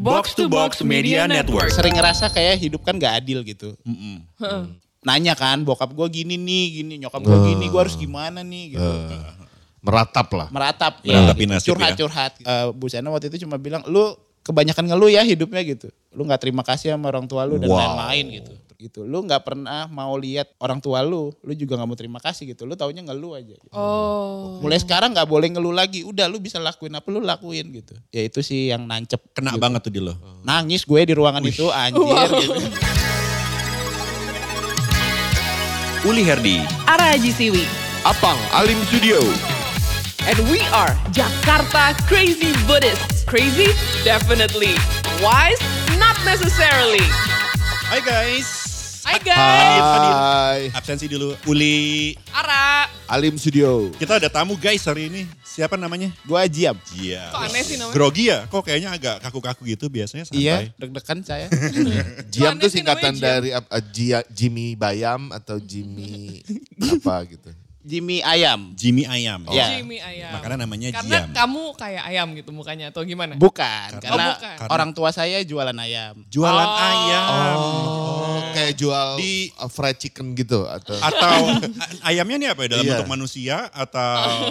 Box to Box Media Network. Sering ngerasa kayak hidup kan gak adil gitu. Nanya kan, bokap gue gini nih, gini, nyokap gue gini, gue harus gimana nih gitu. Meratap lah. Meratap, Meratapi ya, nasib curhat ya. curhat. Eh, Bu Sena waktu itu cuma bilang, lu kebanyakan ngeluh ya hidupnya gitu. Lu nggak terima kasih sama orang tua lu dan Wow. lain-lain gitu. Gitu. Lu nggak pernah mau lihat orang tua lu, lu juga nggak mau terima kasih gitu. Lu taunya ngeluh aja. Gitu. Oh. Mulai sekarang nggak boleh ngeluh lagi. Udah lu bisa lakuin apa lu lakuin gitu. Ya itu sih yang nancep. Kena gitu. banget tuh di lo. Nangis gue di ruangan itu anjir gitu. Uli Herdi. Ara Haji Siwi. Apang Alim Studio. And we are Jakarta Crazy Buddhists. Crazy? Definitely. Wise? Not necessarily. Hai guys. Hai guys. Hai. Absensi dulu. Uli. Ara. Alim Studio. Kita ada tamu guys hari ini. Siapa namanya? Gue ajiam. Iya. Kok aneh sih namanya? Grogi ya? Kok kayaknya agak kaku-kaku gitu biasanya santai. Iya, deg-degan saya. Jiam tuh singkatan Jiam. dari Jia- Jimmy Bayam atau Jimmy apa gitu. Jimmy Ayam. Jimmy Ayam. Iya. Jimmy ayam. Makanya namanya Karena Jiam. kamu kayak ayam gitu mukanya atau gimana? Bukan, Oh, karena bukan. orang tua saya jualan ayam. Jualan Oh. ayam. Oh, kayak jual Di- uh, fried chicken gitu atau Atau ayamnya nih apa ya? Dalam Iya. bentuk manusia atau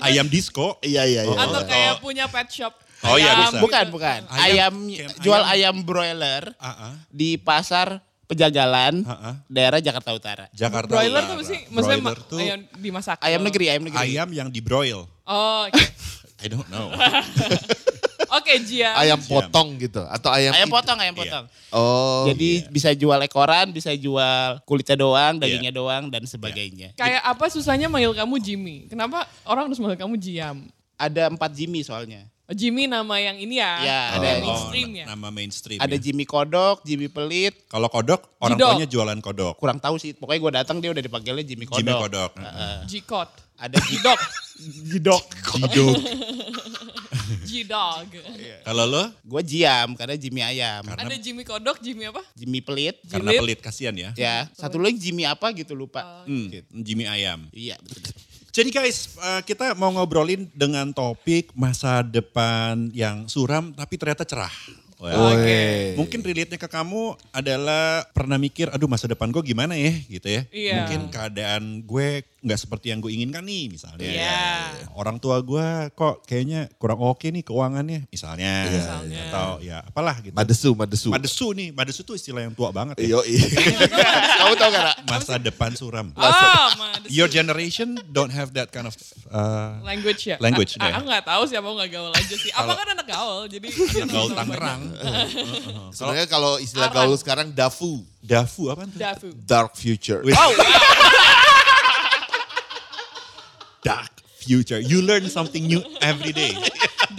ayam disco? Iya iya iya. atau kayak punya pet shop. Oh, iya, Ayam bisa. gitu. Bukan, bukan. Ayam- Ayam, jual ayam. ayam broiler Ah, ah. di pasar Pejagalan, Ah, ah. daerah Jakarta Utara. Jakarta Broiler Utara. tuh sih? Maksudnya Broiler ma- tuh ayam dimasak. Ayam negeri, ayam negeri. ayam yang di broil. Oh, oke. I don't know. Oke, Jia. ayam potong gitu atau ayam Ayam itu? potong, ayam Iya. potong. Oh. Jadi bisa jual ekoran, bisa jual kulitnya doang, Iya. dagingnya doang, dan sebagainya. Kayak apa susahnya manggil kamu Jimmy? Kenapa orang harus manggil kamu Jiam? Ada empat Jimmy soalnya. Oh, Jimmy nama yang ini ya? Ya, ada. yang Oh, mainstream ya? nama mainstream. Ada ya. Jimmy Kodok, Jimmy Pelit. Kalau kodok, orang Jidok. tuanya jualan kodok. Kurang tahu sih, pokoknya gue datang dia udah dipanggilnya Jimmy Kodok. Jimmy kodok. G-Code. Ada Jidok. Jidok. Jidok. G-Dog. Kalau lo, Gue Jiam karena Jimmy Ayam. Karena- Ada Jimmy Kodok, Jimmy apa? Jimmy Pelit. karena Jilid. pelit kasihan ya. Ya, satu lagi Jimmy apa gitu lupa. Hmm, Jimmy ayam. Iya, betul. Jadi guys, eh, kita mau ngobrolin dengan topik masa depan yang suram tapi ternyata cerah. Wah. Oke. Mungkin relate-nya ke kamu adalah pernah mikir, aduh masa depan gue gimana ya gitu ya. Iya. Mungkin keadaan gue nggak seperti yang gue inginkan nih misalnya. Iya. Orang tua gue kok kayaknya kurang oke nih keuangannya misalnya. Misalnya. Atau ya apalah gitu. Madesu, madesu. Madesu nih, madesu tuh istilah yang tua banget ya. Iyo, iya. Kamu tahu gak? Masa depan suram. Oh, Mades. Your generation don't have that kind of uh, Language ya? Language Ah, deh. Aku gak tahu sih, aku gak gaul aja sih. Apa kan anak gaul, jadi... gaul Tangerang. Sebenarnya kalau istilah Arang. gaul sekarang dafu, Dafu apa tuh? Dafu. dark future. Wih. Dark future. You learn something new every day.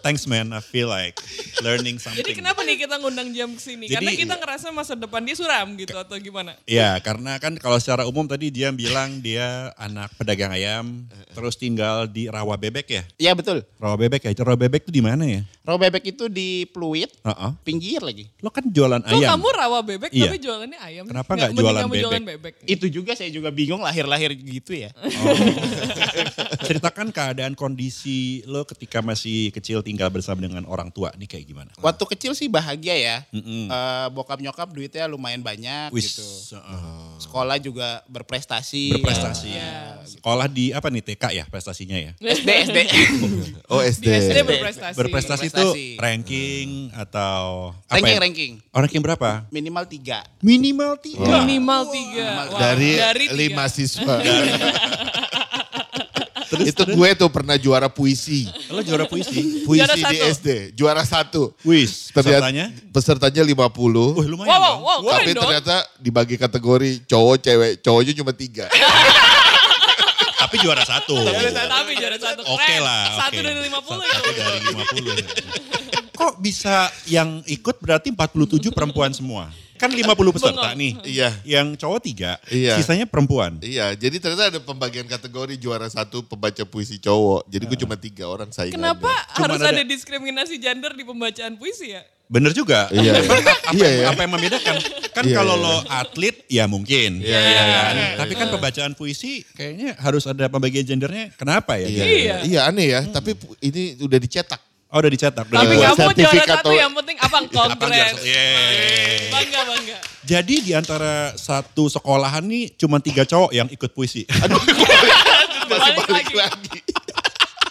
Thanks man, I feel like learning something. Jadi kenapa nih kita ngundang Jam ke sini? Karena kita ngerasa masa depan dia suram gitu atau gimana? Ya, karena kan kalau secara umum tadi dia bilang dia anak pedagang ayam, terus tinggal di rawa bebek ya. Iya betul. Rawa bebek ya. Rawa bebek itu di mana ya? Rawa bebek itu di Pluit, Heeh. pinggir lagi. Lo kan jualan Kok ayam. kamu rawa bebek Iya. tapi jualannya ayam? Kenapa nggak jualan bebek? jualan bebek? Itu juga saya juga bingung lahir-lahir gitu ya. Ceritakan keadaan kondisi lo ketika masih kecil tinggal bersama dengan orang tua nih kayak gimana? Waktu kecil sih bahagia ya. Mm-mm. Eh, bokap nyokap duitnya lumayan banyak Wis, gitu. heeh. Sekolah juga berprestasi. berprestasi. Iya. Sekolah di apa nih TK ya prestasinya ya? SD, SD. Oh Di SD. SD berprestasi. Berprestasi itu ranking atau apa ranking, ya? ranking. Oh, ranking berapa? Minimal tiga. Minimal tiga. Minimal tiga. Wow, Dari, tiga. lima siswa. itu gue tuh pernah juara puisi. Lo juara puisi. Puisi Juara di satu. SD. Juara satu. Wis, Ternyata pesertanya? pesertanya 50. Wih lumayan Wow, wow, dong. wow, tapi dong. ternyata dibagi kategori cowok cewek. Cowoknya cuma tiga. Tapi juara satu. Tapi juara satu. Oke Keren. lah. Satu oke. dari lima puluh Satu itu. dari 50. Kok bisa yang ikut berarti 47 perempuan semua? Kan 50 peserta nih. Iya. Yang cowok tiga, Iya. sisanya perempuan. Iya, jadi ternyata ada pembagian kategori juara satu pembaca puisi cowok. Jadi gue cuma tiga orang saingannya. Kenapa Cuma harus ada- ada diskriminasi gender di pembacaan puisi ya? Bener juga. Iya. Emang apa, Iya, ya. apa yang membedakan? Kan Iya, kalau iya. lo atlet ya mungkin. Iya, iya, iya, kan? iya, Tapi kan pembacaan puisi kayaknya harus ada pembagian gendernya. Kenapa ya? Iya, Iya. iya aneh ya. Tapi pu- ini udah dicetak. Oh udah dicetak. Udah Tapi kamu juara sertifikat satu yang penting apa? Kongres. Yeay. Bangga, bangga. Jadi di antara satu sekolahan nih cuma tiga cowok yang ikut puisi. Masih Balik balik lagi. lagi.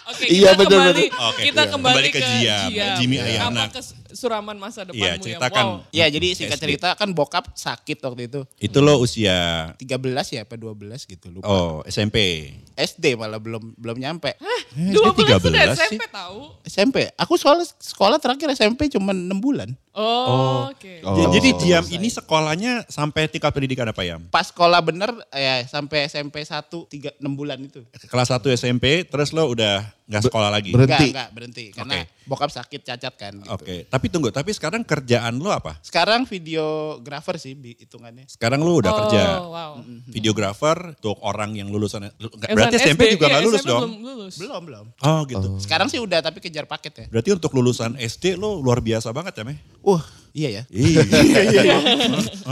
Oke, Iya, kita bener, kembali, bener. Kita iya. kembali, Kembali ke Jiam, Jimmy Ayana. Apa ke suraman masa depanmu Iya, yang ceritakan. wow. Iya jadi singkat SD. cerita kan bokap sakit waktu itu. Itu lo usia 13 ya apa 12 gitu lupa. oh SMP. SD malah belum belum nyampe. Eh, Dua SD belas sudah 13 sih. SMP tahu. SMP. Aku soal sekolah terakhir SMP cuma 6 bulan. Oh, oke. J- Oh. Jadi Jiam ini sekolahnya sampai tingkat pendidikan apa ya? Pas sekolah bener ya sampai SMP 1 3 6 bulan itu. Kelas 1 SMP, terus lo udah nggak sekolah lagi? ber- Enggak, Berhenti. enggak, berhenti karena Oke. bokap sakit cacat kan gitu. Oke, tapi tunggu, tapi sekarang kerjaan lo apa? Sekarang videografer sih hitungannya. Sekarang lo udah oh, kerja wow. videografer untuk orang yang lulusan nggak, Yang berarti SD, SMP juga iya, nggak lulus SMP dong? Belum lulus. Belum, belum. Oh gitu. Sekarang sih udah tapi kejar paket ya. Berarti untuk lulusan SD lo luar biasa banget ya, Meh? Uh, iya ya. Iya.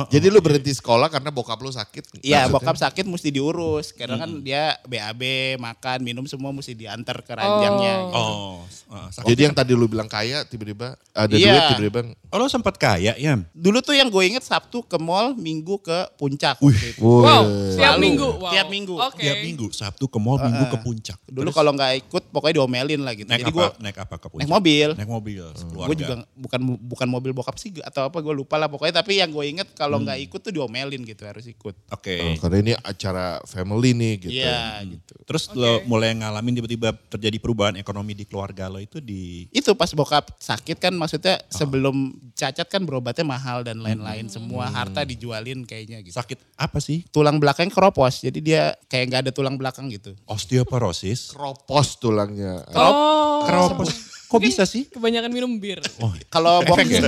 Jadi lu berhenti sekolah karena bokap lu sakit? Iya, maksudnya? bokap sakit mesti diurus. Karena kan dia BAB, makan, minum semua mesti diantar ke ranjangnya. gitu. Oh, ah, sakit. Jadi yang tadi lu bilang kaya tiba-tiba ada Iya. duit tiba-tiba oh, lo sempat kaya ya? Dulu tuh yang gue inget Sabtu ke mall, Minggu ke puncak. Wih. Wow, tiap minggu. Wow. Tiap minggu. Oke. Tiap minggu, Sabtu ke mall, Minggu ke puncak. Dulu kalau nggak ikut pokoknya diomelin lah gitu. naik Jadi apa? gue naik apa ke puncak? naik mobil. Naik mobil, keluarga. Gue juga bukan bukan mobil bokap sih atau apa gue lupa lah pokoknya tapi yang gue inget kalau nggak ikut tuh diomelin gitu harus ikut. Oke. Oh, karena ini acara family nih gitu. Iya gitu. Terus Oke. lo mulai ngalamin tiba-tiba terjadi perubahan ekonomi di keluarga lo itu di Itu pas bokap sakit kan maksudnya sebelum cacat kan berobatnya mahal dan lain-lain semua harta dijualin kayaknya gitu. sakit apa sih? Tulang belakang keropos jadi dia kayak nggak ada tulang belakang gitu. Osteoporosis. Kropos tulangnya. Oh. Keropos. Kok Mungkin bisa sih? Kebanyakan minum bir. Oh, Kalau bokap ya?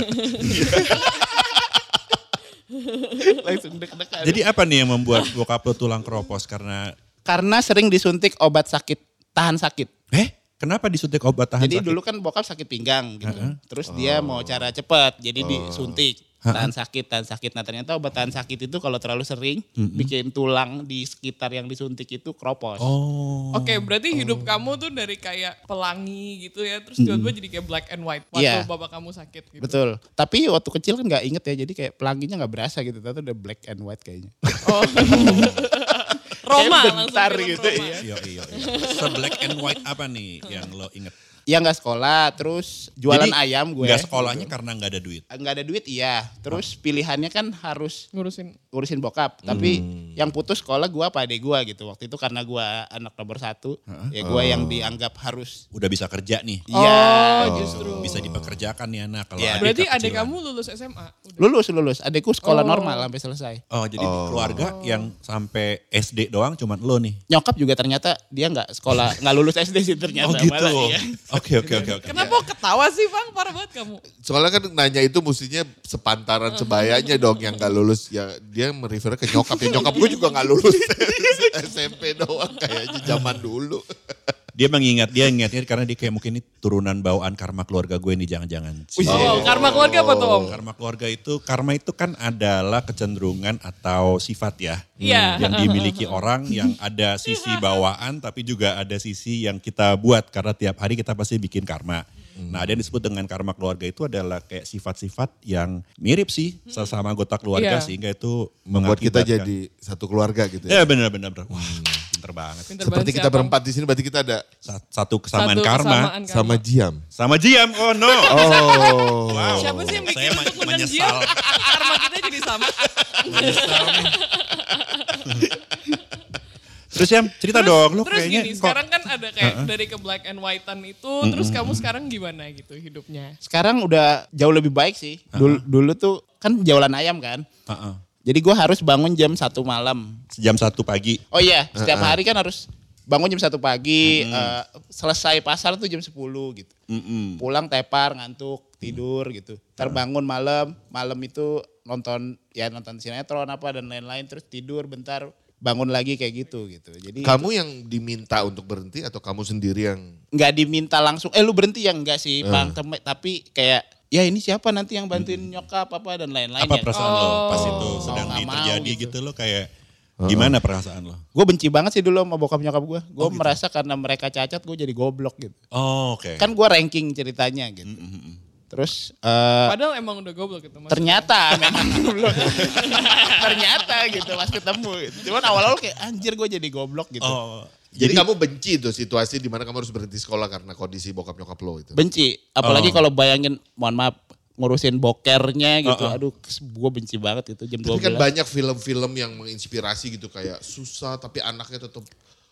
langsung deg-degan. Jadi apa nih yang membuat bokap lo tulang keropos karena karena sering disuntik obat sakit tahan sakit. eh kenapa disuntik obat tahan jadi sakit? dulu kan bokap sakit pinggang gitu. Terus dia mau cara cepat, jadi disuntik tahan sakit, tahan sakit. Nah ternyata obat tahan sakit itu kalau terlalu sering bikin tulang di sekitar yang disuntik itu keropos. Oh. Oke, berarti hidup kamu tuh dari kayak pelangi gitu ya, terus tiba-tiba jadi kayak black and white waktu Iya. bapak kamu sakit gitu. Betul. Tapi waktu kecil kan nggak inget ya, jadi kayak pelanginya nggak berasa gitu. Tapi udah black and white kayaknya. Oh. Roma langsung gitu, Roma. iya. Iya, iya, iya. Se black and white apa nih yang lo inget? Ya nggak sekolah, terus jualan Jadi, ayam gue. Nggak sekolahnya karena nggak ada duit. Nggak ada duit iya. Terus pilihannya kan harus Ngurusin. ngurusin bokap. Tapi yang putus sekolah gua apa adek gua gitu. Waktu itu karena gua anak nomor satu. Ya gua yang dianggap harus. Udah bisa kerja nih. Iya. Oh, justru. Bisa dipekerjakan nih anak kalau Iya. adik Berarti adik kamu lulus SMA. Udah. Lulus lulus. Adekku sekolah Oh. normal sampai selesai. Oh jadi keluarga yang sampai SD doang cuman lo nih. Nyokap juga ternyata dia nggak sekolah nggak lulus SD sih ternyata. Oh gitu. malah, iya. Oke oke oke oke. Kenapa ketawa sih Bang? Parah banget kamu. Soalnya kan nanya itu mestinya sepantaran sebayanya dong yang gak lulus. Ya dia merefer ke nyokap. Ya nyokap gue juga gak lulus. SMP doang kayaknya zaman dulu. Dia mengingat dia ingatnya karena dia kayak mungkin ini turunan bawaan karma keluarga gue nih jangan-jangan. Oh, karma keluarga apa tuh Om? Karma keluarga itu karma itu kan adalah kecenderungan atau sifat ya. Iya. Yang dimiliki orang yang ada sisi bawaan tapi juga ada sisi yang kita buat karena tiap hari kita pasti bikin karma. Nah, ada yang disebut dengan karma keluarga itu adalah kayak sifat-sifat yang mirip sih sesama anggota keluarga Iya. sehingga itu Membuat kita jadi satu keluarga gitu ya. Ya benar-benar. benar. Wah, pinter banget. Pinter Seperti banget kita siapa? berempat di sini berarti kita ada Sa- Satu kesamaan Satu karma kesamaan karma. sama Jiam. sama Jiam. Oh no. Oh. Wow. Siapa sih yang bikin Saya untuk menyesal. Karma kita jadi sama. Menyesal. Terus Yam, cerita dong. Lu terus kayaknya gini, kok sekarang kan ada kayak dari ke black and whitean itu, terus kamu sekarang gimana gitu hidupnya? Sekarang udah jauh lebih baik sih. Dulu, dulu tuh kan jualan ayam kan. Heeh. Jadi gua harus bangun jam satu malam. jam satu pagi. Oh iya, setiap hari kan harus bangun jam satu pagi, eh, selesai pasar tuh jam 10 gitu. Pulang tepar, ngantuk, tidur gitu. Terbangun malam, malam itu nonton ya nonton sinetron apa dan lain-lain terus tidur bentar, bangun lagi kayak gitu gitu. Jadi Kamu yang diminta untuk berhenti atau kamu sendiri yang nggak diminta langsung, eh lu berhenti ya enggak sih, Bang, Tem- tapi kayak ya ini siapa nanti yang bantuin nyokap apa dan lain-lain Apa ya. perasaan lo pas itu Oh. sedang mau terjadi gitu. gitu. lo kayak Gimana perasaan lo? Gue benci banget sih dulu sama bokap nyokap gue. Gue merasa karena mereka cacat gue jadi goblok gitu. Oh, oke. Kan gue ranking ceritanya gitu. Terus eh, Padahal emang udah goblok gitu. maksudnya. ternyata memang goblok. ternyata gitu pas ketemu. Gitu. Cuman awal-awal kayak anjir gue jadi goblok gitu. Oh, Jadi, kamu benci tuh situasi di mana kamu harus berhenti sekolah karena kondisi bokap nyokap lo itu. Benci. Apalagi kalau bayangin mohon maaf ngurusin bokernya gitu. Aduh gue benci banget itu jam 12. Tapi kan banyak film-film yang menginspirasi gitu kayak susah tapi anaknya tetap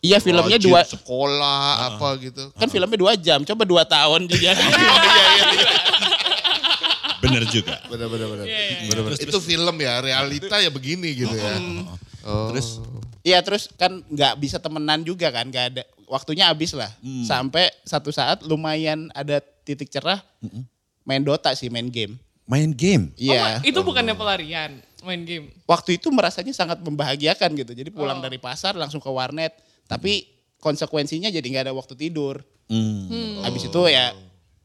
Iya filmnya dua sekolah apa gitu. kan filmnya dua jam. Coba dua tahun dia jadi. bener juga. Bener bener bener. Iya, Bener, bener. Itu film ya, realita ya begini gitu ya. Oh. Terus Iya terus kan nggak bisa temenan juga kan, nggak ada waktunya habis lah. Sampai satu saat lumayan ada titik cerah, main Dota sih, main game. main game. Oh, Iya. itu bukannya pelarian, main game. Waktu itu merasanya sangat membahagiakan gitu. Jadi pulang Oh. dari pasar langsung ke warnet, tapi konsekuensinya jadi nggak ada waktu tidur. Hmm. Habis itu ya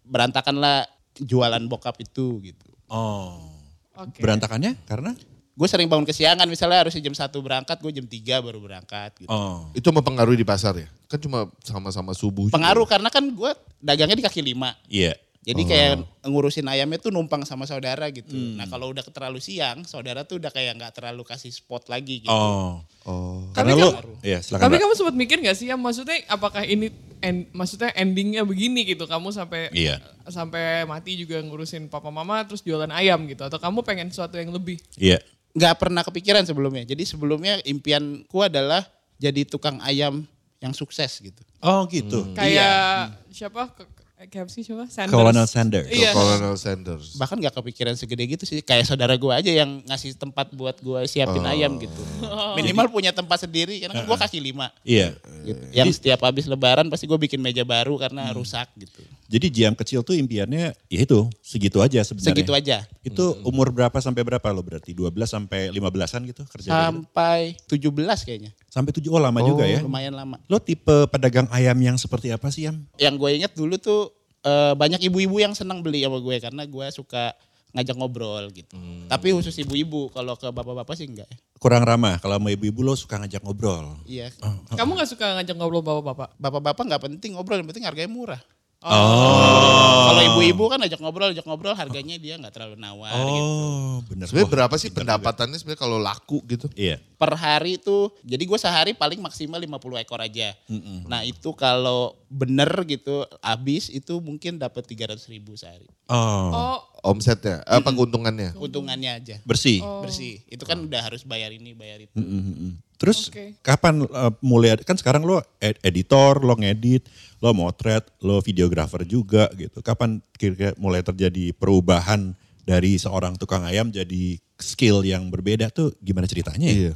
berantakan lah jualan bokap itu gitu. Oh. Oke. Berantakannya karena? Gue sering bangun kesiangan, misalnya harusnya jam 1 berangkat, gue jam 3 baru berangkat gitu. Oh. Itu mempengaruhi di pasar ya? Kan cuma sama-sama subuh. juga. Pengaruh karena kan gue dagangnya di kaki lima. Iya. Jadi kayak ngurusin ayamnya tuh numpang sama saudara gitu. Nah kalau udah terlalu siang, saudara tuh udah kayak nggak terlalu kasih spot lagi gitu. Oh. Oh. Karena Tapi kan- ya silakan. Tapi Mbak. kamu sempat mikir gak sih ya maksudnya apakah ini end, maksudnya endingnya begini gitu kamu sampai Iya. sampai mati juga ngurusin papa mama terus jualan ayam gitu atau kamu pengen sesuatu yang lebih Iya. Nggak pernah kepikiran sebelumnya. Jadi sebelumnya impianku adalah jadi tukang ayam yang sukses gitu. Oh gitu. kayak siapa Ke- KFC siapa Sanders Colonel Sanders. Iya. Colonel Sanders. Bahkan nggak kepikiran segede gitu sih. Kayak saudara gue aja yang ngasih tempat buat gue siapin ayam gitu. Minimal punya tempat sendiri. Karena kan gue kaki lima. Iya. Gitu. Yang setiap habis lebaran pasti gue bikin meja baru karena rusak gitu. Jadi Jiam kecil tuh impiannya ya itu segitu aja sebenarnya. Segitu aja. Itu umur berapa sampai berapa lo berarti? 12 sampai 15-an gitu kerja? Sampai 17 kayaknya. Sampai 7 oh lama juga ya. Lumayan lama. Lo tipe pedagang ayam yang seperti apa sih Yam? Yang gue inget dulu tuh eh, banyak ibu-ibu yang senang beli sama gue karena gue suka ngajak ngobrol gitu. Tapi khusus ibu-ibu, kalau ke bapak-bapak sih enggak ya. Kurang ramah kalau sama ibu-ibu lo suka ngajak ngobrol. Iya. kamu gak suka ngajak ngobrol bapak-bapak Bapak-bapak nggak penting ngobrol, yang penting harganya murah. Oh. Kalau ibu-ibu kan ajak ngobrol, ajak ngobrol harganya dia nggak terlalu nawar gitu. Oh, bener. Sebenarnya Wah, berapa sih pendapatannya sebenarnya kalau laku gitu? Iya. Per hari tuh, jadi gue sehari paling maksimal 50 ekor aja. Nah itu kalau bener gitu habis itu mungkin dapat 300 ribu sehari. Oh, oh Omsetnya, apa keuntungannya? Untungannya aja. bersih. Bersih. Itu kan udah harus bayar ini, bayar itu. Mm-mm. Terus Oke. kapan uh, mulai kan sekarang lo ed- editor, lo ngedit, lo motret, lo videografer juga gitu. Kapan kira-kira mulai terjadi perubahan dari seorang tukang ayam jadi skill yang berbeda tuh gimana ceritanya ya? Iya.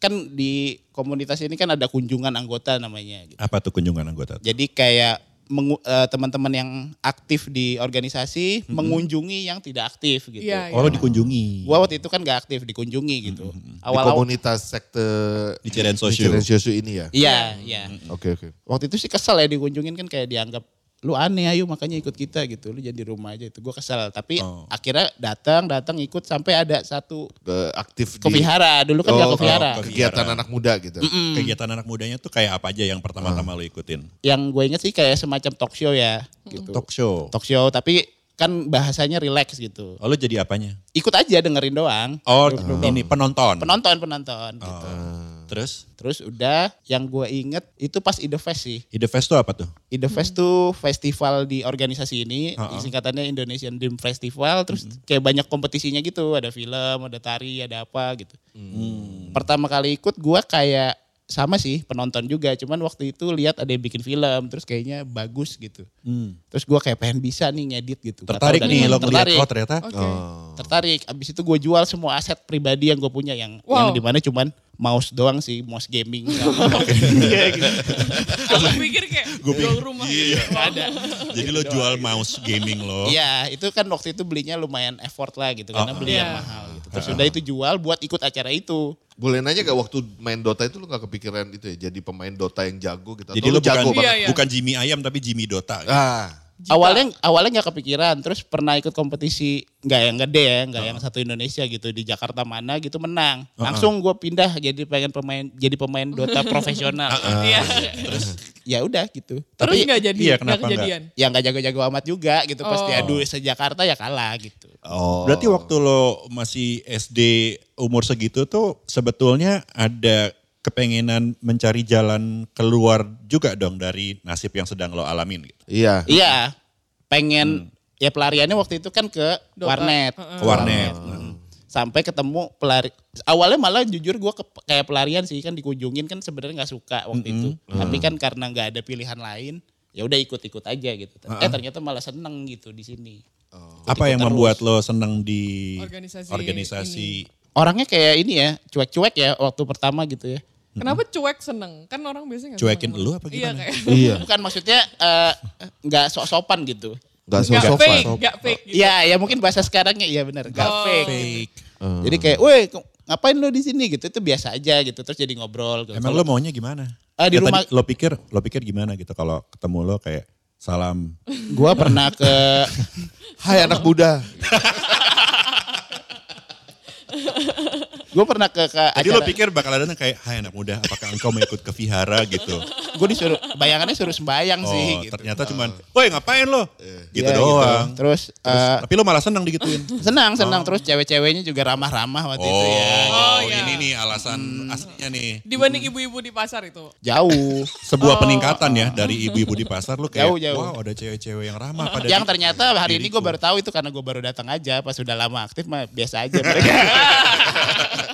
Kan di komunitas ini kan ada kunjungan anggota namanya. Gitu. Apa tuh kunjungan anggota? Jadi kayak mengu- eh, teman-teman yang aktif di organisasi mengunjungi yang tidak aktif gitu. Iya, Oh lo dikunjungi. Gua waktu itu kan gak aktif dikunjungi gitu. Di Awal-awal komunitas sekte Di Ciren di Sosio. Ciren Sosio ini ya? Iya, iya. Oke oke. Waktu itu sih kesel ya dikunjungin kan kayak dianggap lu aneh ayo makanya ikut kita gitu. Lu jadi rumah aja itu. Gue kesel. Tapi Oh. akhirnya datang, datang ikut sampai ada satu Ke- Aktif ke vihara. Dulu kan gak Oh, ke vihara. oh, ke kegiatan anak muda gitu. Kegiatan anak mudanya tuh kayak apa aja yang pertama-tama lo ikutin? Yang gue inget sih kayak semacam talk show ya gitu. Talk show. Talk show tapi kan bahasanya relax gitu. Oh lo jadi apanya? Ikut aja dengerin doang. Oh ini penonton. Penonton, penonton gitu. Terus Terus udah yang gue inget itu pas Ide Fest sih. Ide Fest tuh apa tuh? Ide Fest tuh festival di organisasi ini, singkatannya Indonesian Dream Festival, terus kayak banyak kompetisinya gitu, ada film, ada tari, ada apa gitu. Pertama kali ikut gua kayak sama sih penonton juga, cuman waktu itu lihat ada yang bikin film, terus kayaknya bagus gitu. Terus gua kayak pengen bisa nih ngedit gitu. Tertarik nih lo ngeliat tertarik, oh ternyata oke tertarik. Abis itu gue jual semua aset pribadi yang gue punya yang yang Wow. di mana cuman mouse doang sih, mouse gaming. Iya gitu. aku pikir kayak jual rumah gitu. Nggak ada. jadi lo jual mouse gaming lo. Iya, itu kan waktu itu belinya lumayan effort lah gitu karena Oh. beli yang Iya. mahal gitu. Terus udah itu jual buat ikut acara itu. Boleh nanya gak waktu main Dota itu lu gak kepikiran itu ya jadi pemain Dota yang jago gitu? Jadi lo lu jago bukan, banget? Iya, iya. bukan Jimmy Ayam tapi Jimmy Dota. gitu. Ah, Jika. awalnya awalnya nggak kepikiran terus pernah ikut kompetisi nggak yang gede ya nggak yang satu Indonesia gitu di Jakarta mana gitu menang langsung gue pindah jadi pengen pemain jadi pemain Dota profesional Iya. ya udah gitu Terus nggak jadi, iya, kenapa nggak? kejadian. ya nggak jago-jago amat juga gitu pas Oh. diadu se Jakarta ya kalah gitu Oh. Berarti waktu lo masih SD umur segitu tuh sebetulnya ada kepengenan mencari jalan keluar juga dong dari nasib yang sedang lo alamin gitu. Iya. iya. Pengen ya pelariannya waktu itu kan ke Dota. warnet. Ke warnet. Nah. sampai ketemu pelari awalnya malah jujur gue kayak pelarian sih kan dikunjungin kan sebenarnya nggak suka waktu itu. Tapi kan karena nggak ada pilihan lain ya udah ikut-ikut aja gitu. Eh ternyata malah seneng gitu di sini. Apa yang terus. membuat lo seneng di Organisasi organisasi? orangnya kayak ini ya cuek-cuek ya waktu pertama gitu ya Kenapa cuek seneng? Kan orang biasanya nggak Cuekin seneng. lu apa Iya gimana? kayak. Iya. bukan maksudnya eh, nggak sok-sopan gitu Gak Nggak sopan. fake, nggak fake gitu. Iya ya mungkin bahasa sekarangnya iya benar nggak Oh. fake Fake. jadi kayak weh ngapain lo di sini gitu itu biasa aja gitu terus jadi ngobrol gitu. Emang lo maunya gimana? Ah, di Ya, rumah- tadi lo pikir lo pikir gimana gitu kalau ketemu lo kayak salam Gua pernah ke Hai anak muda. gue pernah ke, ke Tadi lo acara pikir bakal ada kayak hai anak muda apakah engkau mau ikut ke vihara gitu. gue disuruh bayangannya suruh sembayang Oh sih gitu. ternyata cuman woi ngapain lo? Gitu Iya, doang. Terus, Terus, eh, tapi lo malah senang digituin. senang senang terus cewek-ceweknya juga ramah-ramah waktu itu ya. Oh, iya. ini nih alasan aslinya nih. Dibanding ibu-ibu di pasar itu. Jauh. Sebuah peningkatan ya dari ibu-ibu di pasar lo kayak Jauh, jauh. wow ada cewek-cewek yang ramah pada Yang ternyata hari ini gue diriku. baru tahu itu karena gue baru datang aja pas sudah lama aktif mah biasa aja mereka.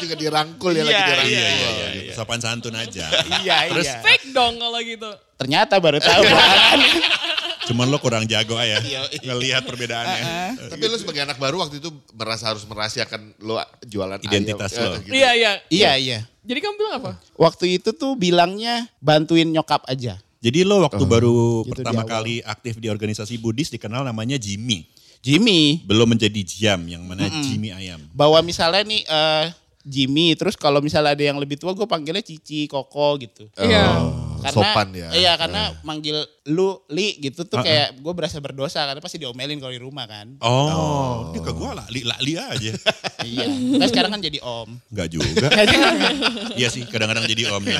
Juga dirangkul ya Iya, lagi dirangkul. Iya, iya, iya, iya. Sopan santun aja. iya Terus iya. Fake dong kalau gitu. Ternyata baru tahu cuman lo kurang jago aja Iya, ngelihat perbedaannya. Tapi lu sebagai anak baru waktu itu merasa harus merahasiakan lo jualan Identitas ayam. lo. Gitu. Iya, iya. iya iya. Jadi kamu bilang apa? Waktu itu tuh bilangnya bantuin nyokap aja. Jadi lo waktu baru Gitu pertama kali aktif di organisasi Buddhis dikenal namanya Jimmy. Jimmy Belum menjadi Jam yang mana Jimmy Ayam. bawa misalnya nih eh, Jimmy terus kalau misalnya ada yang lebih tua gue panggilnya Cici, Koko gitu. Iya. Karena, Sopan ya. Iya karena manggil lu Li gitu tuh kayak gue berasa berdosa karena pasti diomelin kalau di rumah kan. Oh, dia ke gue lah, li, li aja. iya. Nah sekarang kan jadi om. Enggak juga. iya sih, kadang-kadang jadi om ya.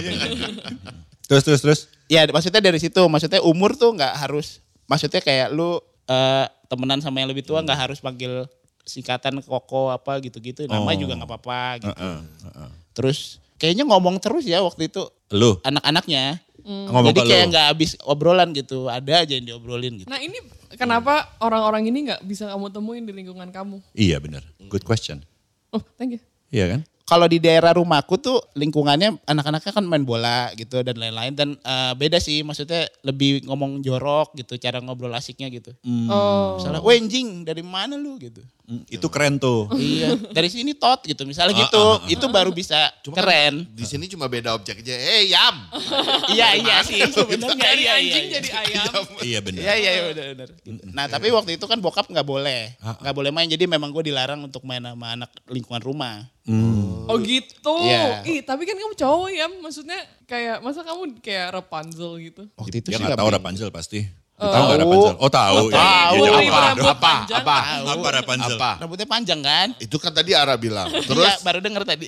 terus, terus, terus. Ya maksudnya dari situ, maksudnya umur tuh nggak harus, maksudnya kayak lu eh, temenan sama yang lebih tua nggak harus panggil singkatan Koko apa gitu-gitu. Nama Oh. juga nggak apa-apa gitu. Heeh, heeh. Terus kayaknya ngomong terus ya waktu itu Lu anak-anaknya. ngomong Jadi kayak lu. nggak habis obrolan gitu, ada aja yang diobrolin gitu. Nah ini kenapa orang-orang ini nggak bisa kamu temuin di lingkungan kamu? Iya benar. Good question. Oh, thank you. Iya kan? Kalau di daerah rumahku tuh lingkungannya anak-anaknya kan main bola gitu dan lain-lain dan eh, beda sih maksudnya lebih ngomong jorok gitu cara ngobrol asiknya gitu. Oh. Misalnya, wenjing dari mana lu gitu. Mm, Itu keren tuh. iya, dari sini tot gitu misalnya Ah, gitu. ah, ah, Itu baru bisa keren. Di sini cuma beda objek aja. Eh yam. iya iya sih sebenarnya Dari iya iya. anjing iya. jadi ayam. iya benar. Iya iya iya, benar benar. Gitu. Nah tapi waktu itu kan bokap nggak boleh, nggak boleh main. Jadi memang gue dilarang untuk main sama anak lingkungan rumah. Oh gitu. Iya. Ih, tapi kan kamu cowok ya, maksudnya kayak masa kamu kayak Rapunzel gitu. Waktu itu Dia sih nggak tahu. Rapunzel pasti. Tahu nggak Tahu. Rapunzel? Oh tahu. Oh, tahu. Iya, Putri iya, apa? Apa? panjang. Apa? Apa Rapunzel? Apa? Rambutnya panjang kan? Itu kan tadi Ara bilang. Terus Iya, baru denger tadi.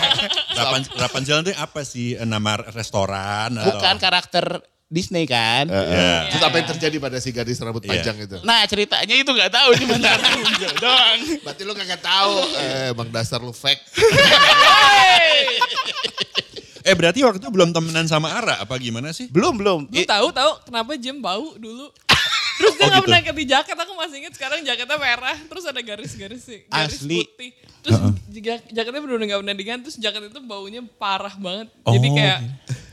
Rapunzel, Rapunzel itu apa sih? Nama restoran atau? Bukan karakter Disney kan? Iya. Terus apa yang terjadi pada si gadis rambut Iya. panjang itu? Nah ceritanya itu nggak tahu cuma Rapunzel doang. Berarti lu kagak tahu. Eh, emang dasar lu fake. Eh berarti waktu itu belum temenan sama Ara apa gimana sih? Belum belum. Lu tahu tahu kenapa Jem bau dulu? Terus dia Oh, nggak gitu. pernah ganti jaket, aku masih inget sekarang jaketnya merah, terus ada garis-garis sih, garis Asli. putih. Terus jak- jaketnya bener-bener gak pernah diganti, terus jaket itu baunya parah banget. Jadi Oh, kayak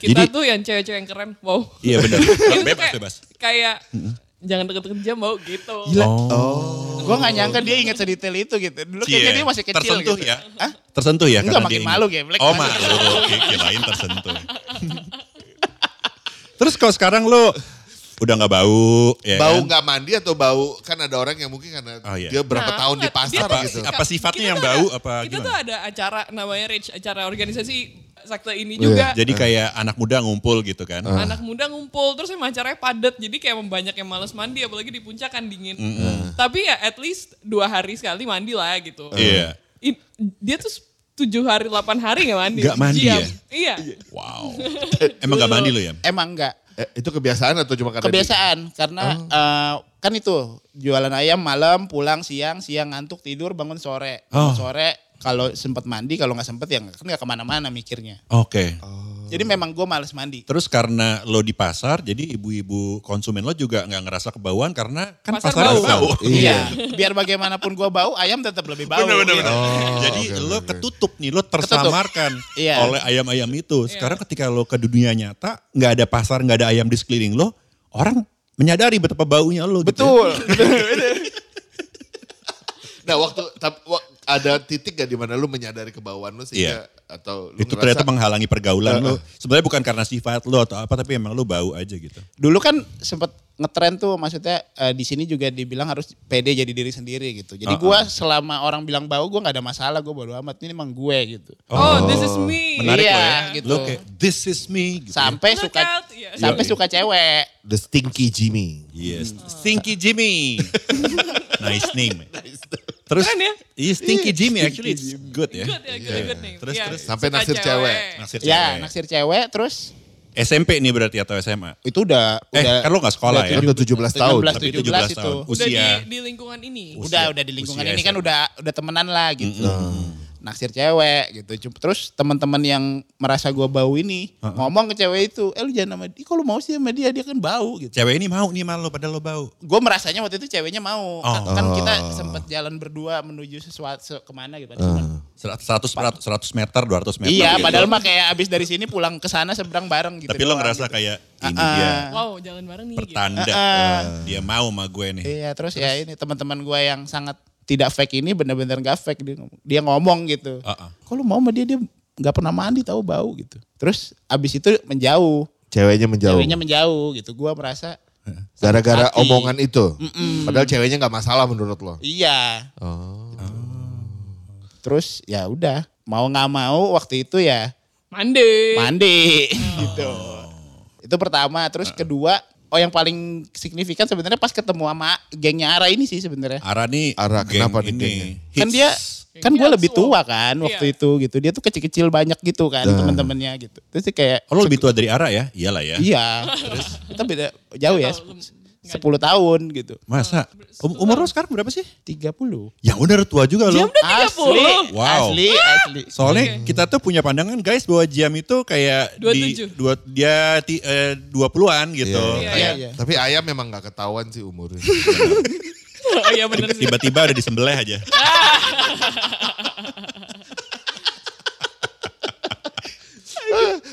kita Jadi- tuh yang cewek-cewek yang keren, wow. Iya benar. Bebas kayak, bebas. Kayak jangan deket-deket Jem bau gitu. Gila. Oh. Gue gak nyangka dia inget sedetail itu gitu. Dulu kayaknya Iya. dia masih kecil Tersentuh gitu. ya? Hah? Tersentuh ya? Enggak, makin malu, ingat. geblek. Oh malu, Oke, kirain tersentuh. Terus kalau sekarang lo udah nggak bau, ya bau kan? nggak mandi atau bau kan ada orang yang mungkin karena Oh, iya. dia berapa Nah, tahun di pasar tuh- gitu. Apa sifatnya kita yang bau, ada- apa Kita gimana? tuh ada acara namanya Rich, acara organisasi sekte ini juga. Jadi kayak anak muda ngumpul gitu kan. Anak muda ngumpul terus emang acaranya padat jadi kayak banyak yang males mandi apalagi di puncak kan dingin. Tapi ya at least dua hari sekali mandi lah gitu. Iya. I- dia tuh tujuh hari delapan hari nggak mandi. Nggak mandi Diam. ya? Iya. Wow. Emang gak mandi lo ya? Emang enggak. Eh, itu kebiasaan atau cuma karena di- Kebiasaan karena eh, kan itu jualan ayam malam pulang siang siang ngantuk tidur bangun sore Oh. Bangun sore kalau sempat mandi kalau nggak sempet ya nggak- kan nggak ke mana-mana mikirnya Oke. jadi memang gue males mandi Terus karena lo di pasar, jadi ibu-ibu konsumen lo juga nggak ngerasa kebauan karena kan Pasar pasar bau. bau. iya biar bagaimanapun gue bau ayam tetap lebih bau Bener, bener, gitu. bener. Jadi oke, lo oke. ketutup nih, lo tersamarkan Iya. oleh ayam-ayam itu. Sekarang ketika lo ke dunia nyata, nggak ada pasar, nggak ada ayam di sekeliling lo, orang menyadari betapa baunya lo. gitu ya. betul betul Nah waktu ada titik gak di mana lu menyadari kebauan lu sehingga atau lu Itu ngerasa- ternyata menghalangi pergaulan lo. Sebenarnya bukan karena sifat lo atau apa, tapi emang lo bau aja gitu. dulu kan sempet ngetren tuh maksudnya eh, di sini juga dibilang harus pede jadi diri sendiri gitu jadi gue selama orang bilang bau gue nggak ada masalah gue bodo amat ini emang gue gitu Oh, this is me. Menarik Iya, ya. gitu. Lo kayak, this is me. Gitu ya. sampai Look suka out, iya. sampai Yoi. suka cewek The Stinky Jimmy. Yes. Stinky Jimmy. nice name. Terus, Keren ya? iya Stinky Jimmy actually it's good ya. Good ya, good, good name. Terus, Iya. terus. Sampai naksir cewek. Naksir ya cewek. naksir cewek terus SMP nih berarti atau SMA? itu udah Eh, udah kan lo gak sekolah ya? Kan udah 17 tahun. 17, Tapi 17 17 itu. tahun. Udah di, Usia. di lingkungan ini. udah udah di lingkungan usia ini kan SMA. udah udah temenan lah gitu. Naksir cewek gitu. Terus teman-teman yang merasa gua bau ini ngomong ke cewek itu, "Eh lu jangan sama dia. Kalau mau sih sama dia, dia kan bau gitu." Cewek ini mau nih malu padahal lo bau. Gue merasanya waktu itu ceweknya mau. Kan, Oh. kan kita sempat jalan berdua menuju sesuatu se- ke mana gitu. Cuman- 100, 100 meter, 200 meter. Iya, gitu. padahal mah kayak abis dari sini pulang ke sana seberang bareng gitu. Tapi lo ngerasa gitu. kayak ini Ah, dia ah. Wow, jalan bareng nih. gitu. pertanda Ah. dia mau sama gue nih. Iya, terus, ya ini teman-teman gue yang sangat tidak fake ini bener-bener gak fake dia ngomong, dia ngomong gitu. Ah, ah. Kalau mau sama dia dia nggak pernah mandi tahu bau gitu. Terus abis itu menjauh, Ceweknya menjauh. ceweknya menjauh gitu. Gua merasa Gara-gara omongan itu. Padahal ceweknya nggak masalah menurut lo. iya. Oh. Terus ya udah mau nggak mau waktu itu ya Mandi. mandi gitu. Itu pertama. Terus kedua, oh yang paling signifikan sebenarnya pas ketemu sama gengnya Ara ini sih sebenarnya. Ara nih Ara, geng kenapa nih ini. gengnya? Kan dia kan gue lebih tua kan waktu Iya. itu gitu. Dia tuh kecil-kecil banyak gitu kan teman-temannya gitu. Terus kayak Oh, lo lebih tua dari Ara ya? Iyalah ya. Iya. Terus kita beda jauh ya. 10 tahun gitu. Masa? Um- umur lo sekarang berapa sih? 30. Yang udah tua juga lo. Jam udah 30. Asli. Wow. Asli, asli. Soalnya kita tuh punya pandangan guys bahwa jam itu kayak 27. di dua, dia ti, eh, 20-an gitu. Iya. Iya, Kayak iya. Tapi ayam memang nggak ketahuan sih umurnya. Oh iya bener sih. tiba-tiba udah disembelih aja.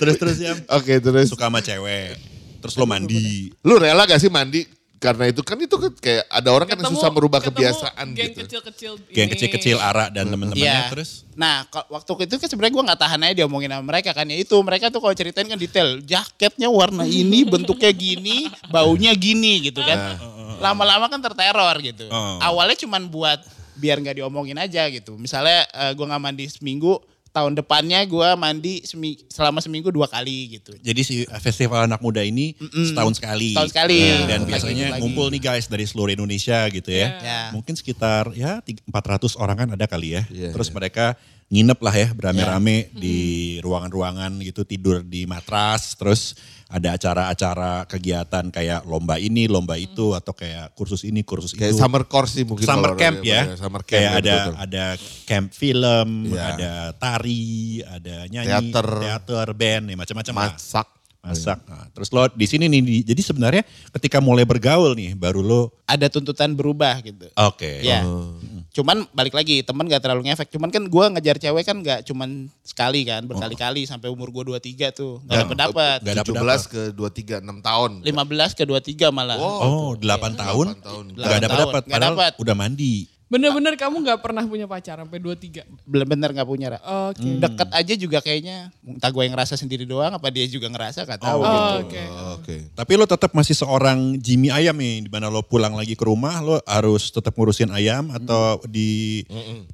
terus terus ya Oke terus. suka sama cewek. Terus lo mandi. Lu rela gak sih mandi? Karena itu kan itu kan kayak ada orang kan yang Ketemu- susah merubah kebiasaan geng gitu. kecil-kecil Geng ini. kecil-kecil Ara dan teman-temannya Iya. terus. Nah, waktu itu kan sebenarnya gue nggak tahan aja diomongin sama mereka kan ya itu mereka tuh kalau ceritain kan detail jaketnya warna ini bentuknya gini baunya gini gitu kan lama-lama kan terteror gitu Oh. awalnya cuman buat biar nggak diomongin aja gitu misalnya gue nggak mandi seminggu tahun depannya gue mandi semi- selama seminggu dua kali gitu Jadi si festival anak muda ini setahun sekali. Setahun sekali. Nah, Dan Lagi, biasanya lagi. ngumpul nih guys dari seluruh Indonesia gitu ya. Ya. Mungkin sekitar ya tiga- 400 orang kan ada kali ya. Iya, Terus mereka nginep lah ya berame-rame di ruangan-ruangan gitu tidur di matras. Terus ada acara-acara kegiatan kayak lomba ini, lomba itu atau kayak kursus ini, kursus Kayak itu. summer course sih mungkin. Summer camp orang- ya. Summer camp. Kayak ya, ada betul. ada camp film, Iya. ada tari, ada nyanyi, Teater. teater, band, ya macam-macam lah masak. masak. Nah, terus lo di sini nih, di- jadi sebenarnya ketika mulai bergaul nih, baru lo, ada tuntutan berubah gitu oke. Ya. Oh. Cuman balik lagi teman gak terlalu ngefek. Cuman kan gue ngejar cewek kan gak cuman sekali kan, berkali-kali sampai umur gue 23 tuh. Gak dapet dapet. Gak dapet 17 ke 23 6 tahun. 15 ke 23 malah. Oh, 8 tahun, tahun. gak dapet dapet, padahal dapet. udah mandi. Bener-bener kamu nggak pernah punya pacar sampai 23? Bener-bener gak punya, Ra. Oke. Deket aja juga kayaknya, entah gue yang ngerasa sendiri doang, apa dia juga ngerasa, gak tahu Oh, gitu. oke. Oh, Oke. Tapi lo tetap masih seorang Jimmy Ayam nih, di mana lo pulang lagi ke rumah, lo harus tetap ngurusin ayam atau di